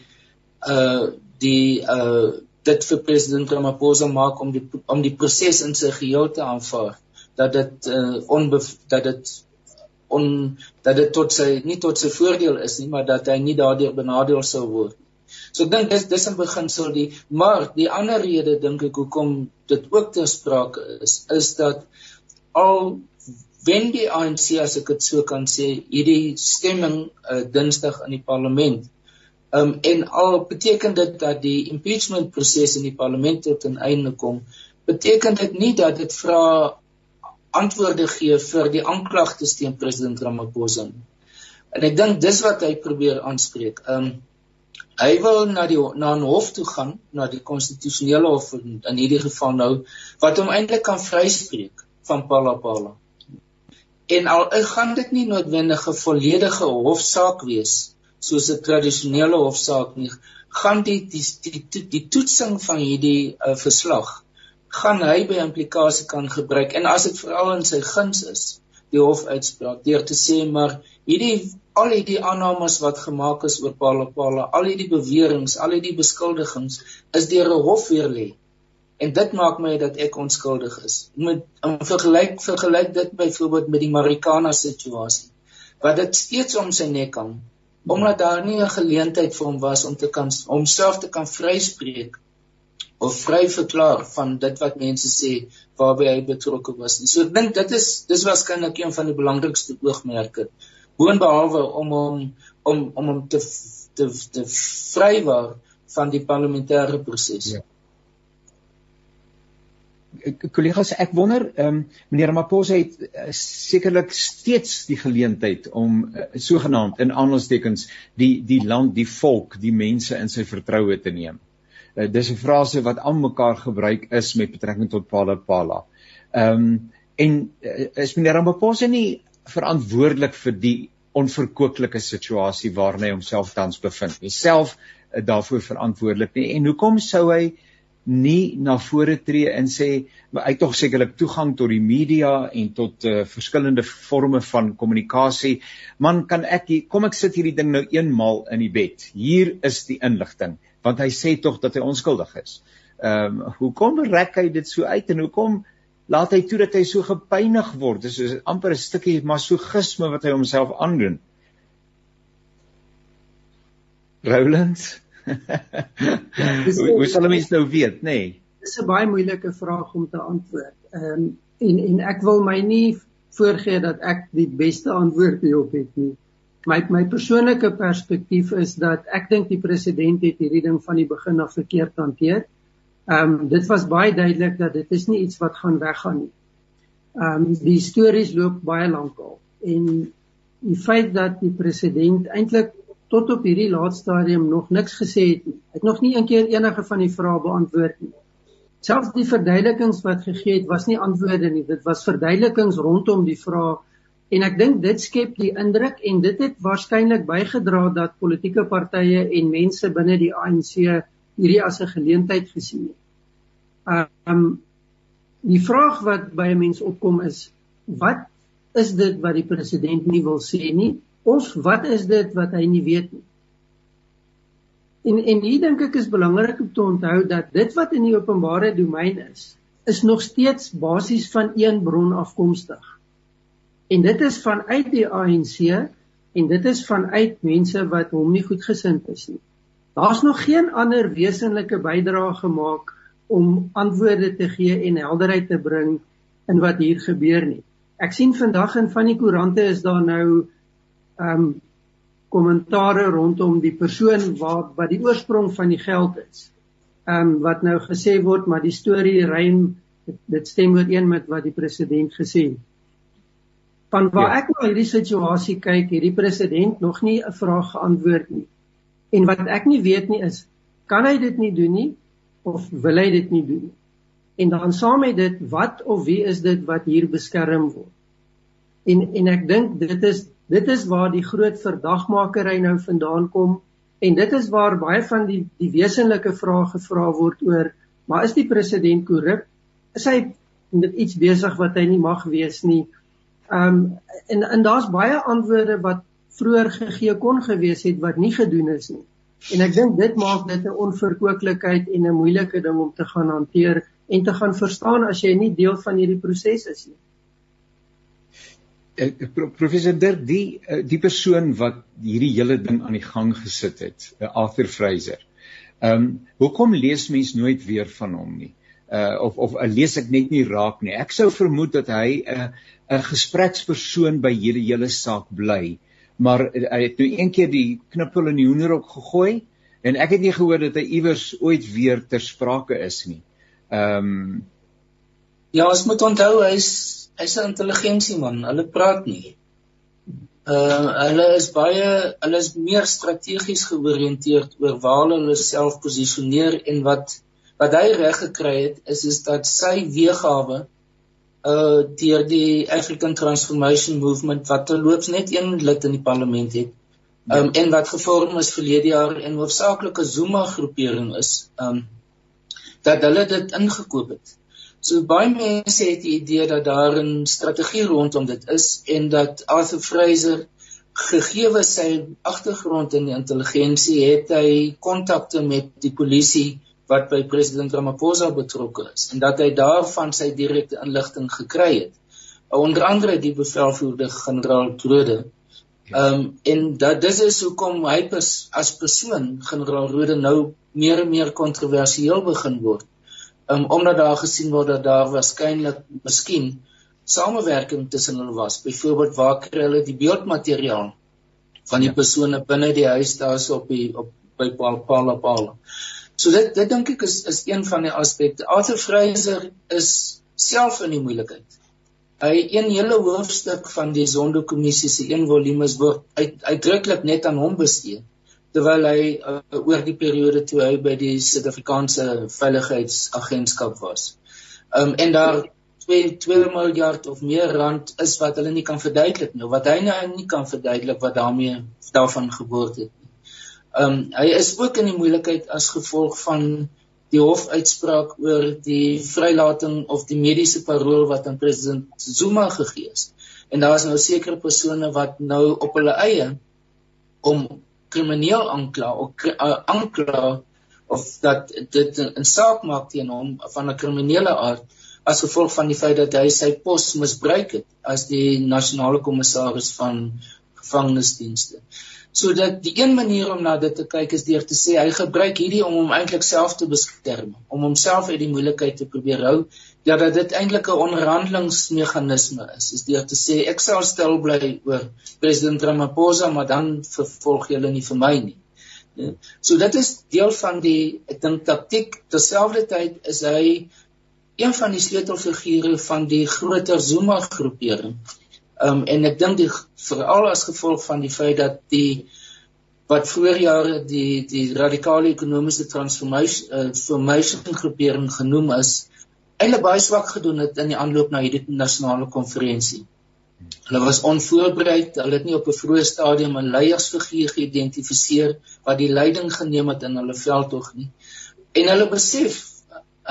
uh die uh dit vir president Ramaphosa maak om die om die proses in sy geheel te aanvaar dat dit uh onbe dat dit on dat dit tot sy nie tot sy voordeel is nie, maar dat hy nie daardeur benadeel sou word. So ek dink dis dis in beginsel die maar die ander rede dink ek hoekom dit ook ter sprake is is dat al wen die ANC as ek dit so kan sê hierdie stemming uh, Dinsdag in die parlement um, en al beteken dit dat die impeachment proses in die parlement tot 'n einde kom beteken dit nie dat dit vra antwoorde gee vir die aanklagtes teen president Ramaphosa. En ek dink dis wat hy probeer aanspreek. Um hy wil na die na 'n hof toe gaan, na die konstitusionele hof in, in hierdie geval nou wat hom eintlik kan vryspreek van Palapala. En al gaan dit nie noodwendig 'n volledige hofsaak wees soos 'n tradisionele hofsaak nie, gaan die die die, die, die toetsing van hierdie uh, verslag gaan hy by implikasie kan gebruik. En as dit veral in sy guns is die hof uitspraak deur te sê maar hierdie al hierdie aannames wat gemaak is oor Palapala al hierdie beweringe al hierdie beskuldigings is deur 'n hof weer lê. En dit maak my dat ek onskuldig is. Met in vergelyk vergelyk dit byvoorbeeld met die Marikana situasie wat dit steeds om sy nek hang omdat daar nie 'n geleentheid vir hom was om te kan homself te kan vryspreek of vry verklaar van dit wat mense sê waarby hy betrokke was. So ek dink dit is dis waarskynlik een van die belangrikste oogmerke. Boonbehalwe om hom om om hom te te te vrywaar van die parlementêre proses. Ja. Kollegas, ek wonder, ehm um, meneer Maposa het uh, sekerlik steeds die geleentheid om uh, sogenaamd in aanhalingstekens die die land, die volk, die mense in sy vertroue te neem. Uh, dis 'n frase wat aan mekaar gebruik is met betrekking tot Pala Pala. Ehm um, en uh, is meneer Ramaphosa nie verantwoordelik vir die onverkoopelike situasie waarin hy homself tans bevind nie. Self uh, daarvoor verantwoordelik nie. En hoekom sou hy nie na vore tree en sê hy het tog sekerlik toegang tot die media en tot uh, verskillende forme van kommunikasie. Man, kan ek hier, kom ek sit hierdie ding nou eenmal in die bed. Hier is die inligting want hy sê tog dat hy onskuldig is. Ehm um, hoekom rek hy dit so uit en hoekom laat hy toe dat hy so gepynig word? Dis is amper 'n stukkie masochisme wat hy homself aandoen. Roland. hoe, hoe sal mens nou weet, nê? Nee? Dis 'n baie moeilike vraag om te antwoord. Ehm um, en en ek wil my nie voorgee dat ek die beste antwoord hierop het nie my my persoonlike perspektief is dat ek dink die president het hierdie ding van die begin af verkeerd hanteer. Ehm um, dit was baie duidelik dat dit is nie iets wat gaan weggaan nie. Ehm um, die stories loop baie lank al en die feit dat die president eintlik tot op hierdie laaste stadium nog niks gesê het nie. Hy het nog nie eendag enige van die vrae beantwoord nie. Selfs die verduidelikings wat gegee het was nie antwoorde nie. Dit was verduidelikings rondom die vrae En ek dink dit skep die indruk en dit het waarskynlik bygedra dat politieke partye en mense binne die ANC hierdie as 'n geleentheid gesien het. Um die vraag wat by 'n mens opkom is wat is dit wat die president nie wil sê nie of wat is dit wat hy nie weet nie? En en hier dink ek is belangrik om te onthou dat dit wat in die openbare domein is, is nog steeds basies van een bron afkomstig. En dit is vanuit die ANC en dit is vanuit mense wat hom nie goed gesind is nie. Daar's nog geen ander wesenlike bydrae gemaak om antwoorde te gee en helderheid te bring in wat hier gebeur nie. Ek sien vandag in van die koerante is daar nou ehm um, kommentare rondom die persoon wat wat die oorsprong van die geld is. Ehm um, wat nou gesê word maar die storie rym dit, dit stem ooreen met wat die president gesê het. Van waar ja. ek na hierdie situasie kyk, hierdie president nog nie 'n vraag geantwoord nie. En wat ek nie weet nie is, kan hy dit nie doen nie of wil hy dit nie doen nie? En dan saam met dit, wat of wie is dit wat hier beskerm word? En en ek dink dit is dit is waar die groot verdagmakery nou vandaan kom en dit is waar baie van die die wesenlike vrae gevra word oor maar is die president korrup? Is hy met iets besig wat hy nie mag wees nie? Ehm um, en en daar's baie antwoorde wat vroeër gegee kon gewees het wat nie gedoen is nie. En ek dink dit maak dit 'n onverkooklikheid en 'n moeilike ding om te gaan hanteer en te gaan verstaan as jy nie deel van hierdie proses is nie. Eh, professor Dirk die eh, die persoon wat hierdie hele ding aan die gang gesit het, eh, Arthur Fraser. Ehm um, hoekom lees mens nooit weer van hom nie? Uh of of uh, lees ek net nie raak nie. Ek sou vermoed dat hy 'n uh, 'n gesprekspersoon by hierdie hele saak bly. Maar uh, hy het nou een keer die knippel in die hoenderhok gegooi en ek het nie gehoor dat hy iewers ooit weer ter sprake is nie. Ehm um, Ja, ons moet onthou hy's hy's 'n intelligensieman. Hulle praat nie. Uh hulle is baie hulle is meer strategies georiënteerd oor waar hulle self posisioneer en wat wat hy reg gekry het is is dat sy weergawe uh deur die African Transformation Movement wat terloops net een lid in die parlement het. Um ja. en wat gevorm is verlede jaar en hoofsaaklike Zuma groepering is. Um dat hulle dit ingekoop het. So baie mense het die idee dat daar 'n strategie rondom dit is en dat Arthur Fraser gegeewe sy agtergrond in die intelligensie het hy kontakte met die polisie wat by president Ramaphosa betrokke is en dat hy daarvan sy direkte inligting gekry het. Onder andere die bevelvoerder generaal Trode. Ehm um, en dat dis is hoekom hy as persoon generaal Rode nou meer en meer kontroversieel begin word um, omdat daar gesien word dat daar waarskynlik miskien samewerking tussen hulle was. Byvoorbeeld waar kry hulle die beeldmateriaal van die ja. persone binne die huis daarso op die op by Paul Paul Paul. So dit dit dink ek is is een van die aspekte. Arthur Fraser is self in die moeilikheid. Hy een hele hoofstuk van die Zondo-kommissie se een volume word uit, uitdruklik net aan hom bestee terwyl hy uh, oor die periode toe hy by die Suid-Afrikaanse Veiligheidsagentskap was. Um en daar 2 2 miljard of meer rand is wat hulle nie kan verduidelik nie, wat hy nou nie kan verduidelik wat daarmee daarvan geboord het nie. Um hy is ook in die moeilikheid as gevolg van die hofuitspraak oor die vrylating of die mediese parol wat aan president Zuma gegee is. En daar is nou sekere persone wat nou op hulle eie om krimineel aankla of uh, aankla of dat dit 'n saak maak teen hom van 'n kriminele aard as gevolg van die feit dat hy sy pos misbruik het as die nasionale kommissaris van gevangenisdienste. So dat die een manier om na dit te kyk is deur te sê hy gebruik hierdie om hom eintlik self te beskerm, om homself uit die moeilikheid te probeer hou ja dat dit eintlik 'n onderhandelingsmeganisme is is deur te sê ek sal stil bly oor president Ramaphosa maar dan vervolg julle nie vir my nie. Ja. So dit is deel van die ek dink taktik terselfdertyd is hy een van die sleutelfigure van die groter Zuma groepering. Um en ek dink die veral as gevolg van die feit dat die wat vroeër jare die die radikale ekonomiese transformation uh, formation groepering genoem is eintlik baie swak gedoen het in die aanloop na hierdie nasionale konferensie. Hulle was onvoorbereid, hulle het nie op 'n vroeë stadium 'n leiersfiguur geïdentifiseer wat die leiding geneem het in hulle veldtog nie. En hulle besef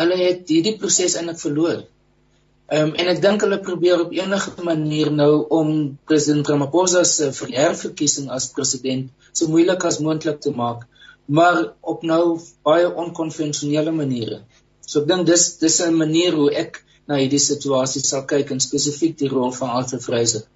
hulle het hierdie proses eintlik verloor. Ehm um, en ek dink hulle probeer op enige manier nou om president Ramaphosa se herverkiesing as president so moeilik as moontlik te maak, maar op nou baie onkonvensionele maniere. So ek dink dis dis 'n manier hoe ek na hierdie situasie sal kyk en spesifiek die rol van Arthur Fraser.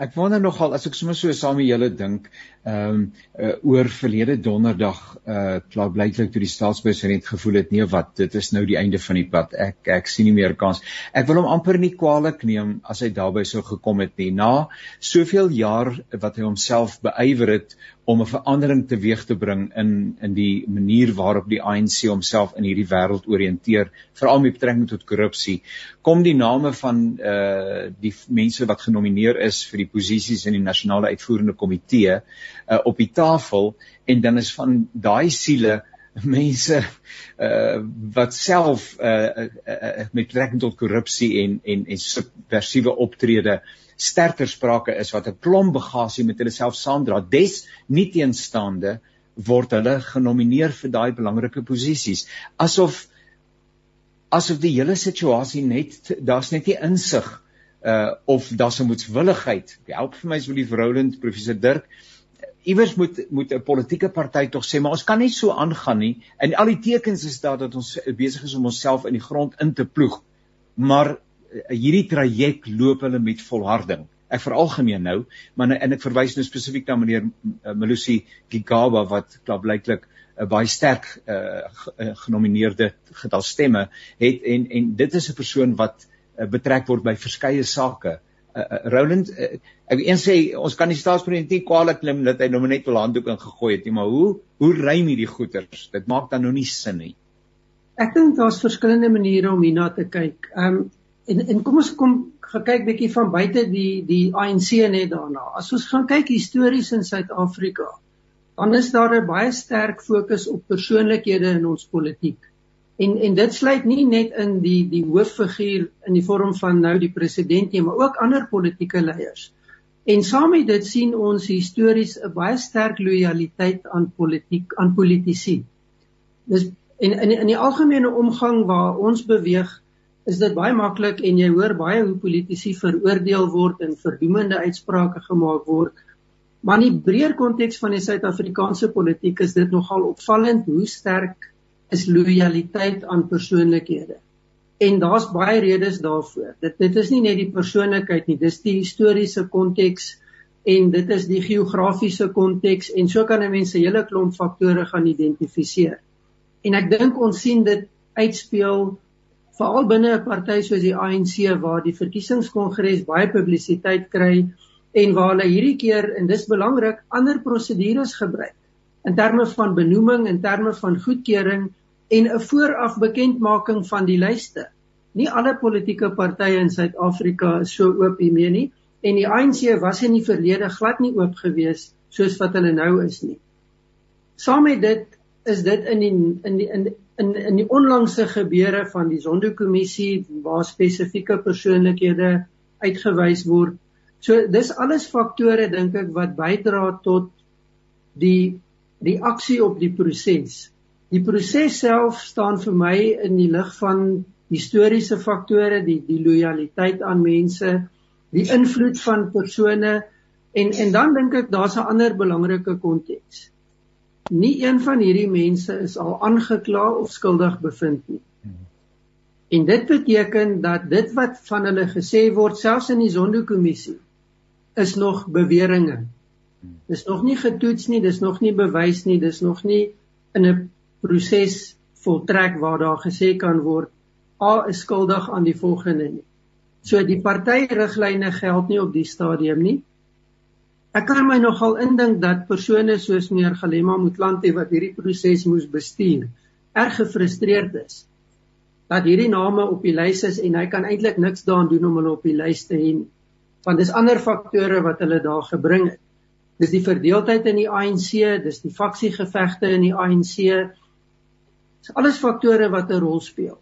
Ek wonder nogal as ek sommer so saam met julle dink, ehm um, uh, oor verlede donderdag uh klaar blyklik toe die staatspresident gevoel het nee wat dit is nou die einde van die pad. Ek ek sien nie meer kans. Ek wil hom amper nie kwaliek neem as hy daarbey sou gekom het nie. Na soveel jaar wat hy homself beywer het om 'n verandering teweeg te bring in in die manier waarop die ANC homself in hierdie wêreld oriënteer, veral met betrekking tot korrupsie. Kom die name van uh die mense wat genomineer is vir die posisies in die nasionale uitvoerende komitee uh op die tafel en dan is van daai siele mense uh wat self uh, uh, uh met betrekking tot korrupsie en en en subversieve optrede uh sterker sprake is wat 'n klomp bagasie met hulle self saamdra. Des nie teenstaande word hulle genomineer vir daai belangrike posisies. Asof asof die hele situasie net daar's net nie insig uh of daar's 'n moetswilligheid. Help vir my as Willie Roland, professor Dirk. Iewers moet moet 'n politieke party tog sê, maar ons kan nie so aangaan nie. En al die tekens is daar dat ons besig is om onsself in die grond in te ploeg. Maar hierdie traject loop hulle met volharding. Ek veralgemeen nou, maar en ek verwys nou spesifiek na meneer eh, Melusi Gigaba wat klaarblyklik 'n baie sterk uh, genomineerde getal stemme het en en dit is 'n persoon wat uh, betrek word by verskeie sake. Uh, Roland, uh, ek een sê ons kan die staatspresident nie kwaliek neem dat hy nou net wel handdoek ingegooi het nie, maar hoe hoe rym hierdie goeters? Dit maak dan nou nie sin nie. Ek dink daar's verskillende maniere om hierna te kyk. Ehm um, En en kom ons kom gekyk bietjie van buite die die ANC net daarna. As ons gaan kyk histories in Suid-Afrika, dan is daar 'n baie sterk fokus op persoonlikhede in ons politiek. En en dit sluit nie net in die die hooffiguur in die vorm van nou die president nie, maar ook ander politieke leiers. En saam met dit sien ons histories 'n baie sterk lojaliteit aan politiek aan politici. Dis en in in die algemene omgang waar ons beweeg is dit baie maklik en jy hoor baie hoe politici veroordeel word en verdoemende uitsprake gemaak word. Maar in die breër konteks van die Suid-Afrikaanse politiek is dit nogal opvallend hoe sterk is lojaliteit aan persoonlikhede. En daar's baie redes daarvoor. Dit dit is nie net die persoonlikheid nie, dis die historiese konteks en dit is die geografiese konteks en so kan 'n mens 'n hele klomp faktore gaan identifiseer. En ek dink ons sien dit uitspeel veral binne 'n party soos die ANC waar die verkiesingskongres baie publisiteit kry en waar hulle hierdie keer en dis belangrik ander prosedures gebruik in terme van benoeming en terme van goedkeuring en 'n vooraf bekendmaking van die lyste. Nie alle politieke partye in Suid-Afrika is so oop hiermee nie en die ANC was in die verlede glad nie oop gewees soos wat hulle nou is nie. Saam met dit is dit in die in die in in in die onlangse gebeure van die Zondo-kommissie waar spesifieke persoonlikhede uitgewys word. So dis alles faktore dink ek wat bydra tot die die aksie op die proses. Die proses self staan vir my in die lig van historiese faktore, die die lojaliteit aan mense, die invloed van persone en en dan dink ek daar's 'n ander belangrike konteks nie een van hierdie mense is al aangekla of skuldig bevind nie. En dit beteken dat dit wat van hulle gesê word selfs in die Zondo-kommissie is nog beweringe. Dis nog nie getoets nie, dis nog nie bewys nie, dis nog nie in 'n proses voltrek waar daar gesê kan word A is skuldig aan die volgende nie. So die partyriglyne geld nie op die stadium nie. Ek kan my nogal indink dat persone soos meneer Galema Motlanthe wat hierdie proses moes bestuur, erg gefrustreerd is dat hierdie name op die lys is en hy kan eintlik niks daaraan doen om hulle op die lys te hê want dis ander faktore wat hulle daar gebring het. Dis die verdeeldheid in die ANC, dis die faksiegevegte in die ANC. Dis alles faktore wat 'n rol speel.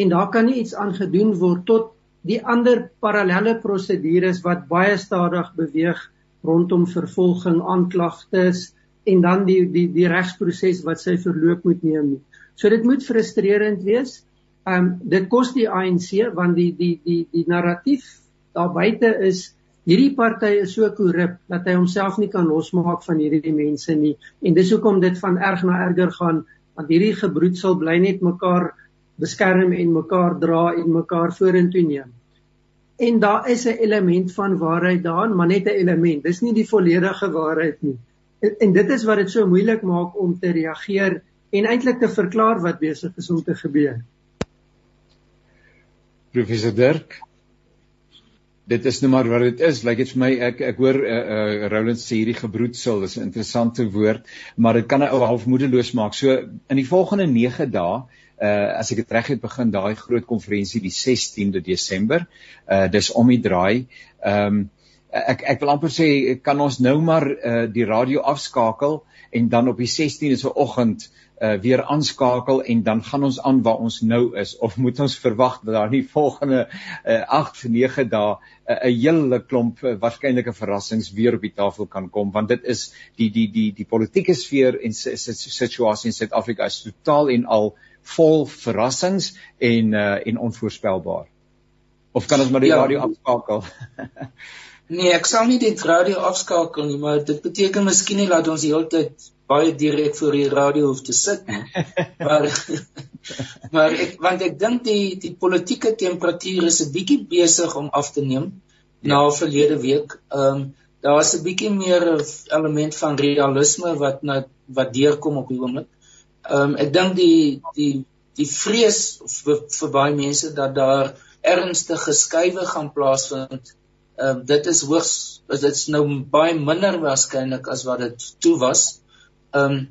En daar kan nie iets aan gedoen word tot die ander parallelle prosedures wat baie stadig beweeg rondom vervolging, aanklagtes en dan die die die regsproses wat sy verloop moet neem. So dit moet frustrerend wees. Um dit kos die ANC want die die die die narratief daar buite is hierdie party is so korrup dat hy homself nie kan losmaak van hierdie mense nie en dis hoekom dit van erg na erger gaan want hierdie gebroedsel bly net mekaar beskerm en mekaar dra en mekaar vorentoe neem. En daar is 'n element van waarheid daarin, maar net 'n element. Dis nie die volledige waarheid nie. En, en dit is wat dit so moeilik maak om te reageer en eintlik te verklaar wat besig is om te gebeur. Professor Dirk Dit is nou maar wat dit is. Lyk like dit vir my ek ek hoor uh, uh Roland sê hierdie gebroedsel, dis 'n interessante woord, maar dit kan 'n ou half moedeloos maak. So in die volgende 9 dae uh as ek dit reg het begin daai groot konferensie die 16de Desember. Uh dis om die draai. Ehm um, ek ek wil amper sê kan ons nou maar uh die radio afskakel en dan op die 16de se oggend uh weer aanskakel en dan gaan ons aan waar ons nou is of moet ons verwag dat daar nie volgende uh 8 9 dae 'n uh, hele klomp uh, waarskynlike verrassings weer op die tafel kan kom want dit is die die die die politieke sfeer en situasie in Suid-Afrika is totaal en al vol verrassings en uh en onvoorspelbaar. Of kan ons maar die ja, radio afskakel? nee, ek sal nie die radio afskakel nie, maar dit beteken miskien nie dat ons die hele tyd baie direk voor die radio hoef te sit nie. maar maar ek want ek dink die die politieke temperatuur is 'n bietjie besig om af te neem ja. na verlede week. Ehm um, daar was 'n bietjie meer element van realisme wat na wat deurkom op die oomblik. Ehm um, ek dink die die die vrees vir, vir baie mense dat daar ernstige skuwe gaan plaasvind. Ehm um, dit is hoogs is dit nou baie minder waarskynlik as wat dit toe was. Ehm um,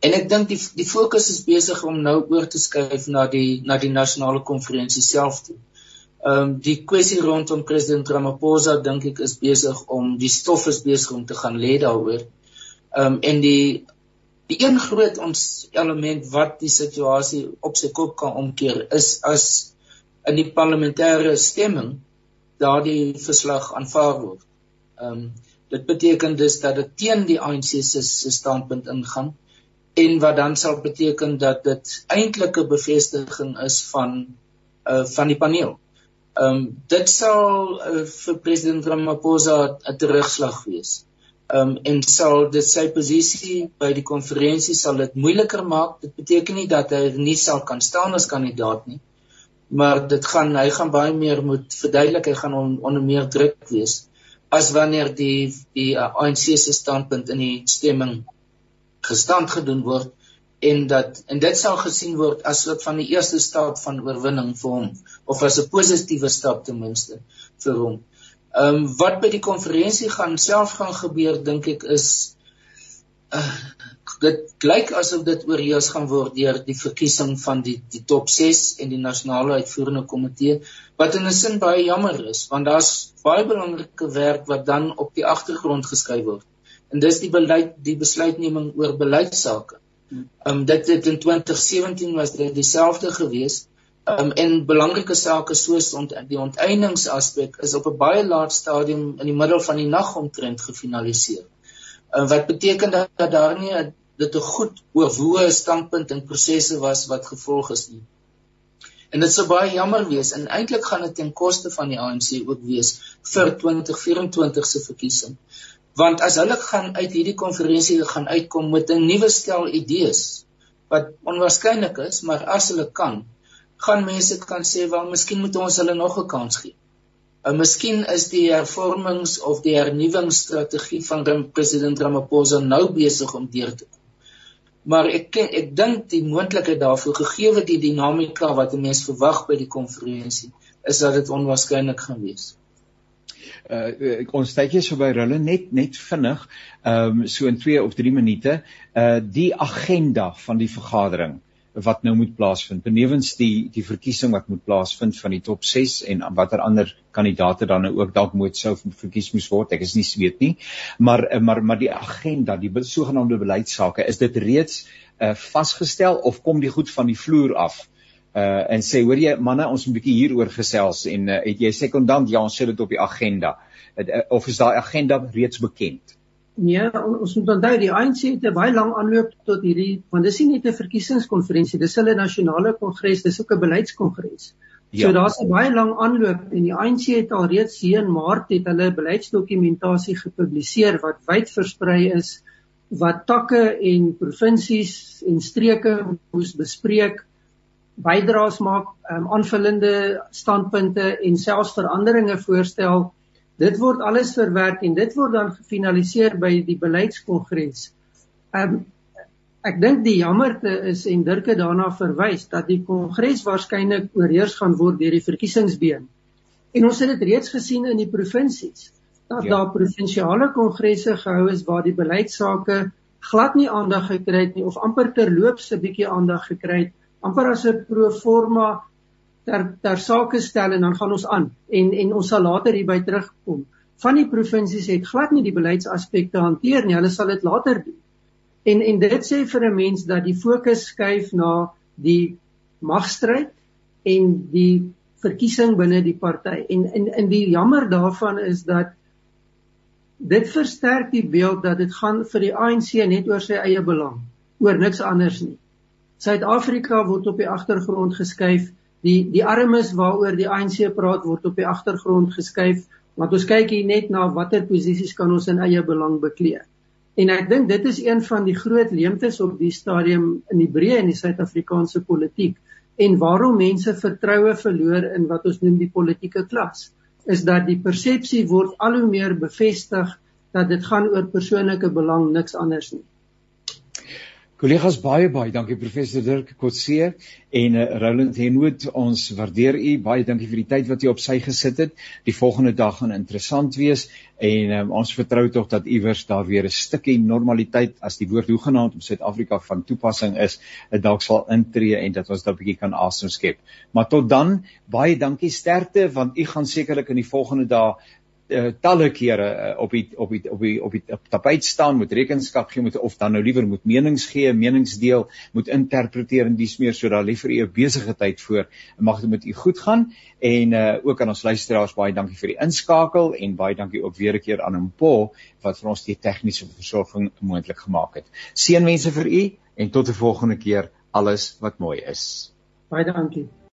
en ek dink die die fokus is besig om nou oor te skuif na die na die nasionale konferensie self toe. Ehm um, die kwessie rondom president Ramaphosa dink ek is besig om die stof is besig om te gaan lê daaroor. Ehm um, en die Die een groot ons element wat die situasie op sy kop kan omkeer is as in die parlementêre stemming daardie verslag aanvaar word. Ehm um, dit beteken dus dat dit teen die ANC se se standpunt ingaan en wat dan sal beteken dat dit eintlik 'n bevestiging is van uh van die paneel. Ehm um, dit sal uh, vir president Ramaphosa 'n terugslag wees um, en sal dit sy posisie by die konferensie sal dit moeiliker maak. Dit beteken nie dat hy nie sal kan staan as kandidaat nie. Maar dit gaan hy gaan baie meer moet verduidelik, hy gaan on, onder meer druk wees as wanneer die die uh, ANC se standpunt in die stemming gestand gedoen word en dat en dit sal gesien word as soort van die eerste stap van oorwinning vir hom of as 'n positiewe stap ten minste vir hom. Ehm um, wat by die konferensie gaan self gaan gebeur dink ek is uh, dit lyk asof dit oorheers gaan word deur die verkiesing van die die top 6 en die nasionale uitvoerende komitee wat in 'n sin baie jammer is want daar's baie belangrike werk wat dan op die agtergrond geskuif word en dis die beleid die besluitneming oor beleidsake. Ehm um, dit het in 2017 was dit dieselfde geweest Um, en belangrike sake soos ont, die onteieningsaspek is op 'n baie laat stadium in die middel van die nag omtrent gefinaliseer. Uh, wat beteken dat, dat daar nie dit 'n goed oorwoë standpunt en prosesse was wat gevolg is nie. En dit sou baie jammer wees en eintlik gaan dit ten koste van die ANC ook wees vir 2024 se verkiesing. Want as hulle gaan uit hierdie konferensie gaan uitkom met 'n nuwe stel idees wat onwaarskynlik is, maar as hulle kan, gaan mense kan sê wel miskien moet ons hulle nog 'n kans gee. En miskien is die hervormings of die hernuwingsstrategie van president Ramaphosa nou besig om deur te kom. Maar ek ek dink die moontlikheid daarvoor gegee die dinamika wat 'n mens verwag by die konferensie is dat dit onwaarskynlik gaan wees. Uh ons tydjie so by hulle net net vinnig ehm um, so in 2 of 3 minute uh die agenda van die vergadering wat nou moet plaasvind. Benewens die die verkiesing wat moet plaasvind van die top 6 en watter ander kandidaate dan nou ook dalk moet sou verkies moes word. Ek is nie weet nie. Maar eh, maar maar die agenda, die sogenaamde beleidsake, is dit reeds uh vasgestel of kom die goed van die vloer af? Uh en sê hoor jy manne, ons moet 'n bietjie hieroor gesels en uh, het jy sekondant ja, ons sit dit op die agenda. Uh, of is daai agenda reeds bekend? Nee, ons moet onthou die ANC het 'n baie lang aanloop tot hierdie want dis nie net 'n verkiesingskonferensie, dis hulle nasionale kongres, dis ook 'n beleidskongres. Ja. So daar's 'n baie lang aanloop en die ANC het al reeds hier in Maart het hulle beleidsdokumentasie gepubliseer wat wyd versprei is wat takke en provinsies en streke moes bespreek bydraes maak, um, aanvullende standpunte en selfs veranderinge voorstel. Dit word alles verwerk en dit word dan gefinaliseer by die beleidskongres. Um ek dink die jammerte is en Dirk het daarna verwys dat die kongres waarskynlik oorheers gaan word deur die verkiesingsbeen. En ons het dit reeds gesien in die provinsies dat ja. daar provinsiale kongresse gehou is waar die beleidsake glad nie aandag gekry het nie of amper terloops 'n bietjie aandag gekry het amper as 'n pro forma ter ter sake stel en dan gaan ons aan en en ons sal later hierby terugkom. Van die provinsies het glad nie die beleidsaspekte hanteer nie. Hulle sal dit later doen. En en dit sê vir 'n mens dat die fokus skuif na die magstryd en die verkiesing binne die party. En in in die jammer daarvan is dat dit versterk die beeld dat dit gaan vir die ANC net oor sy eie belang, oor niks anders nie. Suid-Afrika word op die agtergrond geskuif. Die die armes waaroor die ANC praat word op die agtergrond geskuif, want ons kyk hier net na watter posisies kan ons in eie belang bekleë. En ek dink dit is een van die groot leemtes op die stadium in die breë in die Suid-Afrikaanse politiek en waarom mense vertroue verloor in wat ons noem die politieke klas is dat die persepsie word al hoe meer bevestig dat dit gaan oor persoonlike belang niks anders nie. Kollegas baie baie dankie professor Dirk Kotse en uh, Roland Henoot ons waardeer u baie dankie vir die tyd wat u op sy gesit het. Die volgende dag gaan interessant wees en um, ons vertrou tog dat iewers daar weer 'n stukkie normaliteit as die woord hoegenaamd om Suid-Afrika van toepassing is, dit dalk sal intree en dat ons daar 'n bietjie kan asem skep. Maar tot dan baie dankie sterkte want u gaan sekerlik in die volgende dae uh, talle kere uh, op die op die op die op die op tapuit staan moet rekenskap gee moet of dan nou liewer moet menings gee, meningsdeel, moet interpreteer en dis meer so daar liever u besige tyd voor. Mag dit met u goed gaan en uh, ook aan ons luisteraars baie dankie vir die inskakel en baie dankie ook weer 'n keer aan Mpo wat vir ons die tegniese versorging moontlik gemaak het. Seënwense vir u en tot 'n volgende keer alles wat mooi is. Baie dankie.